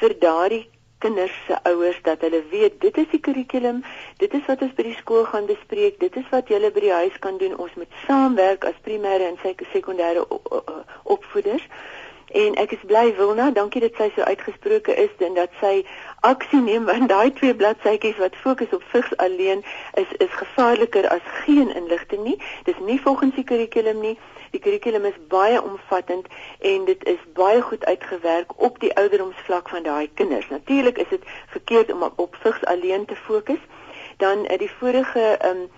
vir daardie kinders se ouers dat hulle weet dit is die kurrikulum, dit is wat ons by die skool gaan bespreek, dit is wat julle by die huis kan doen. Ons moet saamwerk as primêre en sekondêre opvoeders En ek is bly Wilna, dankie dat sy so uitgesproke is en dat sy aksie neem want daai twee bladsytjies wat fokus op vigs alleen is is gevaarliker as geen inligting nie. Dis nie volgens die kurrikulum nie. Die kurrikulum is baie omvattend en dit is baie goed uitgewerk op die ouderdomsvlak van daai kinders. Natuurlik is dit verkeerd om op, vigs alleen te fokus. Dan uh, die vorige um,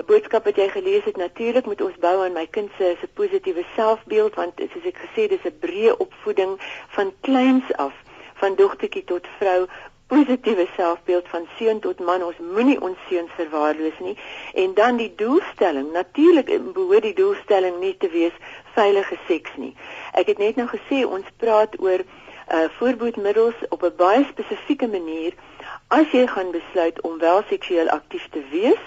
'n boodskap wat jy gelees het natuurlik moet ons bou aan my kind se se positiewe selfbeeld want soos ek gesê dis 'n breë opvoeding van kleins af van dogtertjie tot vrou positiewe selfbeeld van seun tot man. Ons moenie ons seuns verwaarloos nie. En dan die doelstelling. Natuurlik behoort die doelstelling nie te wees veilige seks nie. Ek het net nou gesê ons praat oor uh voorbehoedmiddels op 'n baie spesifieke manier. As jy gaan besluit om wel seksueel aktief te wees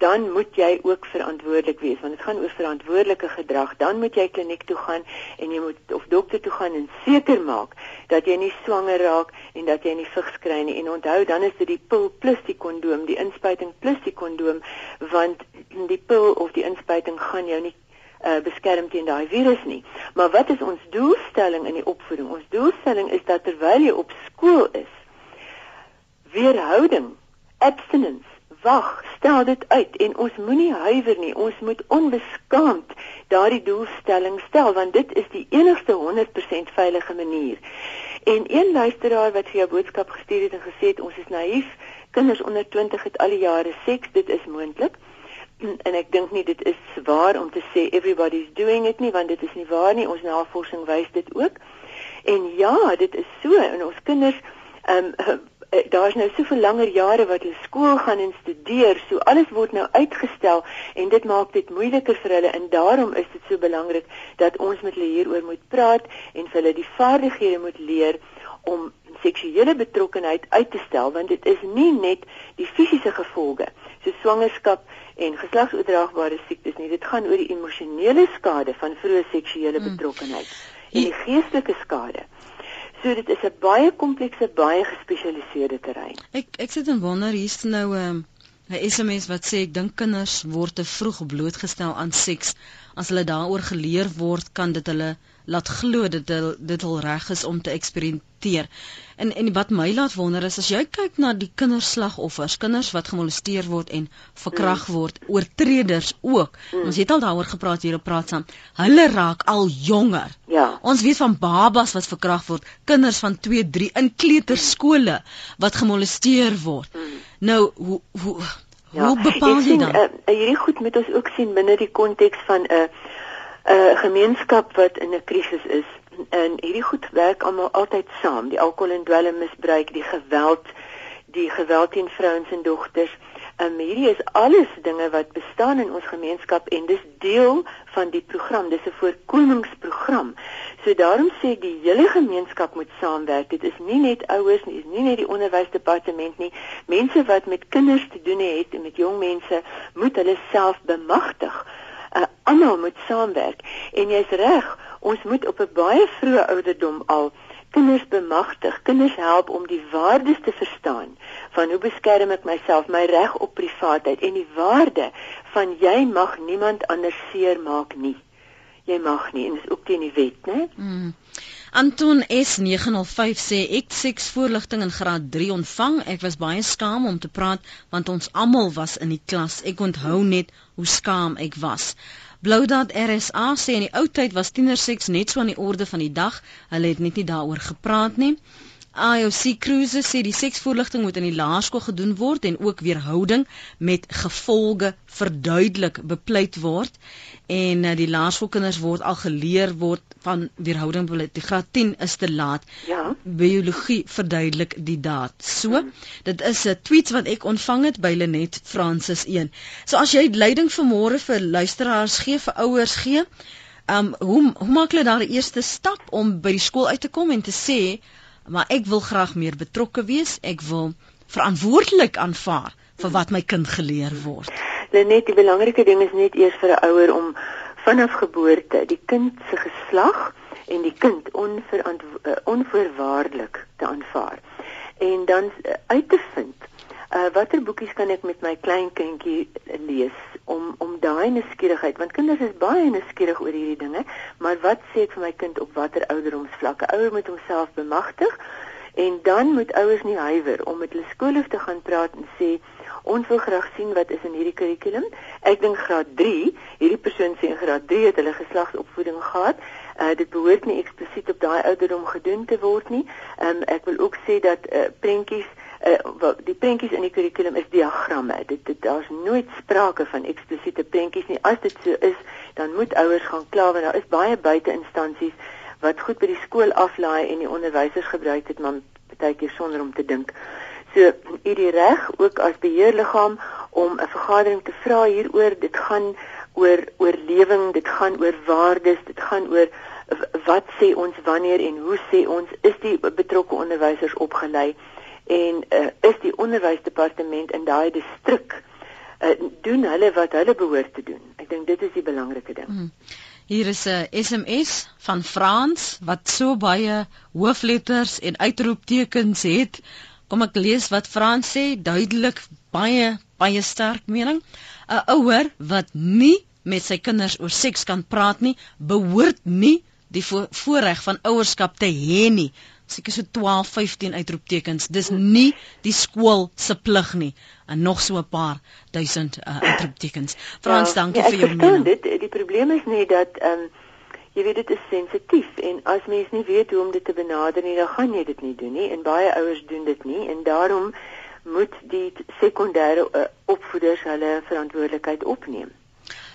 dan moet jy ook verantwoordelik wees want dit gaan oor verantwoordelike gedrag. Dan moet jy kliniek toe gaan en jy moet of dokter toe gaan en seker maak dat jy nie swanger raak en dat jy nie vigs kry nie. En onthou dan is dit die pil plus die kondoom, die inspuiting plus die kondoom want die pil of die inspuiting gaan jou nie uh, beskerm teen daai virus nie. Maar wat is ons doelstelling in die opvoeding? Ons doelstelling is dat terwyl jy op skool is, weerhouding, abstinence wag, stel dit uit en ons moenie huiwer nie. Ons moet onbeskaamd daardie doelstelling stel want dit is die enigste 100% veilige manier. En een luisteraar wat vir jou boodskap gestuur het en gesê het ons is naïef, kinders onder 20 het al die jare seks, dit is moontlik. En ek dink nie dit is waar om te sê everybody's doing it nie want dit is nie waar nie. Ons navorsing wys dit ook. En ja, dit is so en ons kinders ehm um, daar's nou soveel langer jare wat hulle skool gaan en studeer, so alles word nou uitgestel en dit maak dit moeiliker vir hulle en daarom is dit so belangrik dat ons met hulle hieroor moet praat en vir hulle die vaardighede moet leer om seksuele betrokkenheid uit te stel want dit is nie net die fisiese gevolge so swangerskap en geslagsoordraagbare siektes nie dit gaan oor die emosionele skade van vroeë seksuele hmm. betrokkenheid mm. en die geestelike skade So dit is 'n baie komplekse, baie gespesialiseerde terrein. Ek ek sit en wonder hier's nou 'n um, 'n SMS wat sê ek dink kinders word te vroeg blootgestel aan seks. As hulle daaroor geleer word, kan dit hulle laat glo dat dit dit al reg is om te eksperimenteer. En en wat my laat wonder is as jy kyk na die kinderslagoffers, kinders wat gemolesteer word en verkragt mm. word, oortreders ook. Mm. Ons het al daaroor gepraat hier op praat saam. Hulle raak al jonger. Ja. Ons weet van babas wat verkragt word, kinders van 2, 3 in kleuterskole wat gemolesteer word. Mm. Nou hoe hoe Ja, hoe bepaal jy dan? Uh, hierdie goed moet ons ook sien binne die konteks van 'n uh, 'n gemeenskap wat in 'n krisis is. En hierdie goed werk almal altyd saam. Die alkohol en dwelmmisbruik die geweld die geweld teen vrouens en dogters. Um, hierdie is alles dinge wat bestaan in ons gemeenskap en dis deel van die program. Dis 'n voorkomingsprogram. So daarom sê die hele gemeenskap moet saamwerk. Dit is nie net ouers nie is nie net die onderwysdepartement nie. Mense wat met kinders te doen het en met jong mense moet hulle self bemagtig uh, almal moet saamwerk. En jy's reg ons moet op 'n baie vroeë ouderdom al kinders bemagtig. Kinders help om die waardes te verstaan van hoe beskerm ek myself my reg op privaatheid en die waarde van jy mag niemand anders seermaak nie. Jy mag nie en dis ook teen die wet né? Mm. Anton S905 sê ek seks voorligting in graad 3 ontvang. Ek was baie skaam om te praat want ons almal was in die klas. Ek onthou net hoe skaam ek was. Bloudat RSA sê in die ou tyd was tienerseks net so aan die orde van die dag. Hulle het net nie daaroor gepraat nie. IOC Cruises sê die seksvoorligting moet in die laerskool gedoen word en ook weerhouding met gevolge verduidelik bepleit word en uh, die laerskoolkinders word al geleer word van weerhouding bepleit. Die graad 10 is te laat. Ja. Biologie verduidelik die daad. So, hmm. dit is 'n tweet wat ek ontvang het by Lenet Francis 1. So as jy leiding vir môre vir luisteraars gee, vir ouers gee, um hoe hoe maak hulle daar die eerste stap om by die skool uit te kom en te sê maar ek wil graag meer betrokke wees. Ek wil verantwoordelik aanvaar vir wat my kind geleer word. Net die belangrike ding is net eers vir 'n ouer om vanaf geboorte die kind se geslag en die kind onverantwo- uh, onvoorwaardelik te aanvaar en dan uh, uit te vind Uh watter boekies kan ek met my klein kindjie lees om om daai nuuskierigheid want kinders is baie nuuskierig oor hierdie dinge, maar wat sê ek vir my kind op watter ouderdomsvlakke? Ouer moet homself bemagtig en dan moet ouers nie huiwer om met hulle skoolhoof te gaan praat en sê ons wil graag sien wat is in hierdie kurrikulum. Ek dink graad 3, hierdie persoon sê in graad 3 het hulle geslagsopvoeding gehad. Uh, dit behoort nie eksplisiet op daai ouderdom gedoen te word nie. Um, ek wil ook sê dat uh, prentjies uh, die prentjies in die kurrikulum is diagramme. Dit, dit daar's nooit sprake van eksplisiete prentjies nie. As dit so is, dan moet ouers gaan kla want daar is baie buiteinstansies wat goed by die skool aflaai en die onderwysers gebruik dit maar baie keer sonder om te dink. So u die reg ook as beheerliggaam om 'n vergadering te vra hieroor. Dit gaan oor oorlewing, dit gaan oor waardes, dit gaan oor wat sê ons wanneer en hoe sê ons is die betrokke onderwysers opgelei en uh, is die onderwysdepartement in daai distrik uh, doen hulle wat hulle behoort te doen. Ek dink dit is die belangrike ding. Hmm. Hier is 'n SMS van Frans wat so baie hoofletters en uitroeptekens het. Kom ek lees wat Frans sê, duidelik baie baie sterk mening. 'n Ouer wat nie met sy kinders oor seks kan praat nie, behoort nie die vo voorreg van ouerskap te hê nie seker so 12 15 uitroeptekens. Dis nie die skool se plig nie. En nog so 'n paar duisend uh, uitroeptekens. Frans ja, dankie ja, vir jou mening. dit die probleem is nie dat ehm um, jy weet dit is sensitief. En as mens nie weet hoe om dit te benader nie dan gaan jy dit nie doen nie. En baie ouers doen dit nie. En daarom moet die sekondêre uh, opvoeders hulle verantwoordelikheid opneem.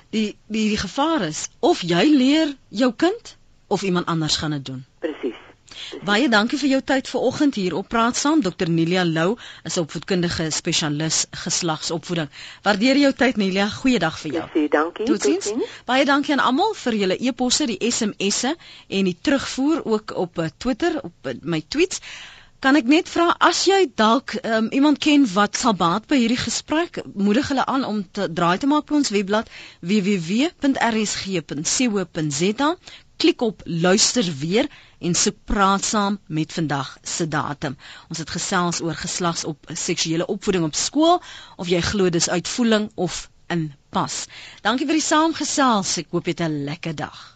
Die die die gevaar is of jy leer jou kind of iemand anders gaan dit doen. Presies Baie dankie vir jou tyd vanoggend hier op Praat Saam. Dr Nelia Lou is 'n opvoedkundige spesialis geslagsopvoeding. Waardeer jou tyd Nelia. Goeiedag vir jou. Dankie, dankie. Totsiens. Baie dankie aan almal vir julle e-posse, die SMS'e en die terugvoer ook op eh, Twitter op eh, my tweets. Kan ek net vra as jy dalk um, iemand ken wat sal baat by hierdie gesprek, moedig hulle aan om te draai te maak by ons webblad www.rsg.co.za klik op luister weer en soek praat saam met vandag se datum. Ons het gesels oor geslags op seksuele opvoeding op skool of jy glo dis uitvoeling of in pas. Dankie vir die saamgesels. Ek hoop jy het 'n lekker dag.